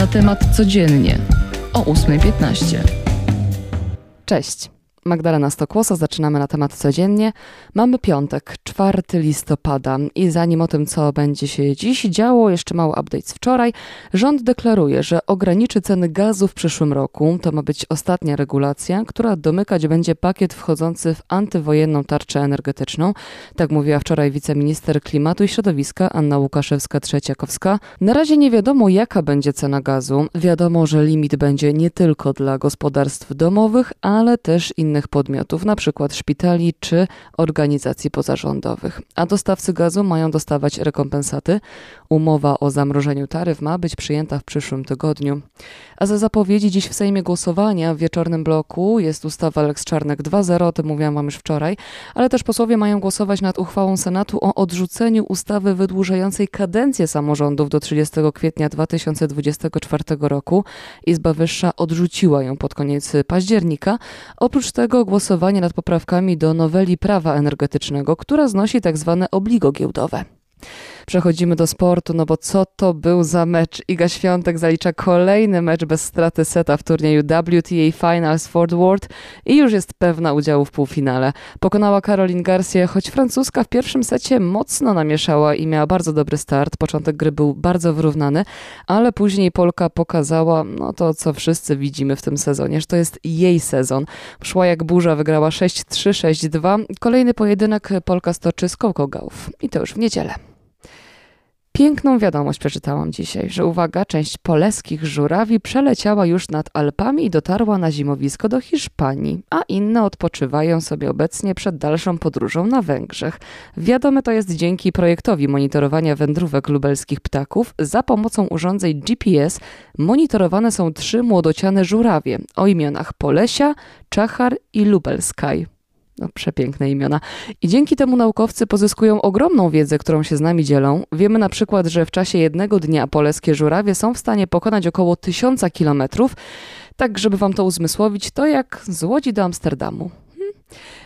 na temat codziennie o 8.15. Cześć. Magdalena Stokłosa, zaczynamy na temat codziennie. Mamy piątek, 4 listopada i zanim o tym, co będzie się dziś działo, jeszcze mały update z wczoraj. Rząd deklaruje, że ograniczy ceny gazu w przyszłym roku. To ma być ostatnia regulacja, która domykać będzie pakiet wchodzący w antywojenną tarczę energetyczną. Tak mówiła wczoraj wiceminister klimatu i środowiska Anna Łukaszewska-Trzeciakowska. Na razie nie wiadomo, jaka będzie cena gazu. Wiadomo, że limit będzie nie tylko dla gospodarstw domowych, ale też innych innych podmiotów, np. szpitali czy organizacji pozarządowych. A dostawcy gazu mają dostawać rekompensaty. Umowa o zamrożeniu taryf ma być przyjęta w przyszłym tygodniu. A za zapowiedzi dziś w Sejmie głosowania w wieczornym bloku jest ustawa Lex Czarnek 2.0, o tym mówiłam wam już wczoraj, ale też posłowie mają głosować nad uchwałą Senatu o odrzuceniu ustawy wydłużającej kadencję samorządów do 30 kwietnia 2024 roku. Izba Wyższa odrzuciła ją pod koniec października. Oprócz tego głosowanie nad poprawkami do noweli prawa energetycznego, która znosi tak zwane obligo giełdowe. Przechodzimy do sportu, no bo co to był za mecz? Iga Świątek zalicza kolejny mecz bez straty seta w turnieju WTA Finals Fort Worth i już jest pewna udziału w półfinale. Pokonała Caroline Garcia, choć francuska w pierwszym secie mocno namieszała i miała bardzo dobry start. Początek gry był bardzo wyrównany, ale później Polka pokazała no to, co wszyscy widzimy w tym sezonie, że to jest jej sezon. Szła jak burza, wygrała 6-3, 6-2. Kolejny pojedynek Polka stoczy z Gauff i to już w niedzielę. Piękną wiadomość przeczytałam dzisiaj, że uwaga, część poleskich żurawi przeleciała już nad Alpami i dotarła na zimowisko do Hiszpanii, a inne odpoczywają sobie obecnie przed dalszą podróżą na Węgrzech. Wiadome to jest dzięki projektowi monitorowania wędrówek lubelskich ptaków. Za pomocą urządzeń GPS monitorowane są trzy młodociane żurawie o imionach Polesia, Czachar i Lubelskaj. No, przepiękne imiona. I dzięki temu naukowcy pozyskują ogromną wiedzę, którą się z nami dzielą. Wiemy na przykład, że w czasie jednego dnia polskie żurawie są w stanie pokonać około tysiąca kilometrów. Tak, żeby wam to uzmysłowić, to jak z Łodzi do Amsterdamu.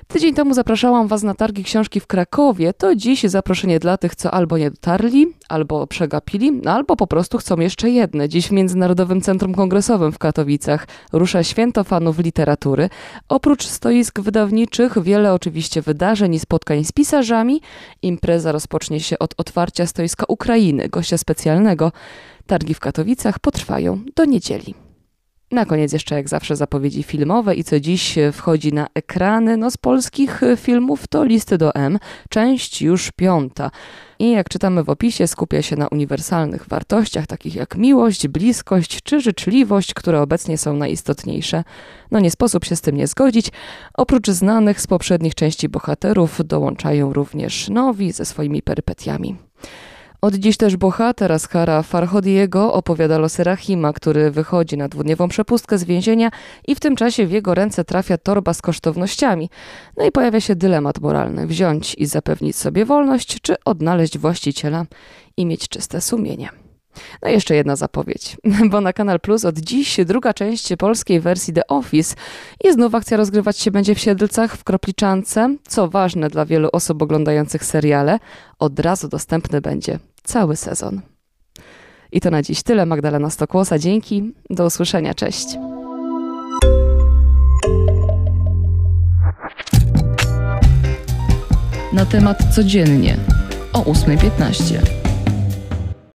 Tydzień temu zapraszałam Was na targi książki w Krakowie. To dziś zaproszenie dla tych, co albo nie dotarli, albo przegapili, albo po prostu chcą jeszcze jedne. Dziś w Międzynarodowym Centrum Kongresowym w Katowicach rusza święto fanów literatury. Oprócz stoisk wydawniczych, wiele oczywiście wydarzeń i spotkań z pisarzami. Impreza rozpocznie się od otwarcia stoiska Ukrainy, gościa specjalnego. Targi w Katowicach potrwają do niedzieli. Na koniec jeszcze jak zawsze zapowiedzi filmowe i co dziś wchodzi na ekrany no z polskich filmów to Listy do M, część już piąta. I jak czytamy w opisie, skupia się na uniwersalnych wartościach, takich jak miłość, bliskość czy życzliwość, które obecnie są najistotniejsze. No nie sposób się z tym nie zgodzić. Oprócz znanych z poprzednich części bohaterów dołączają również nowi ze swoimi perypetiami. Od dziś też bohater Askara Farhodiego opowiada losy Rahima, który wychodzi na dwudniową przepustkę z więzienia i w tym czasie w jego ręce trafia torba z kosztownościami. No i pojawia się dylemat moralny: wziąć i zapewnić sobie wolność, czy odnaleźć właściciela i mieć czyste sumienie. No i jeszcze jedna zapowiedź, bo na Kanal Plus od dziś druga część polskiej wersji The Office i znów akcja rozgrywać się będzie w Siedlcach w Kropliczance. Co ważne dla wielu osób oglądających seriale, od razu dostępny będzie cały sezon. I to na dziś tyle. Magdalena Stokłosa, dzięki. Do usłyszenia. Cześć. Na temat codziennie o 8.15.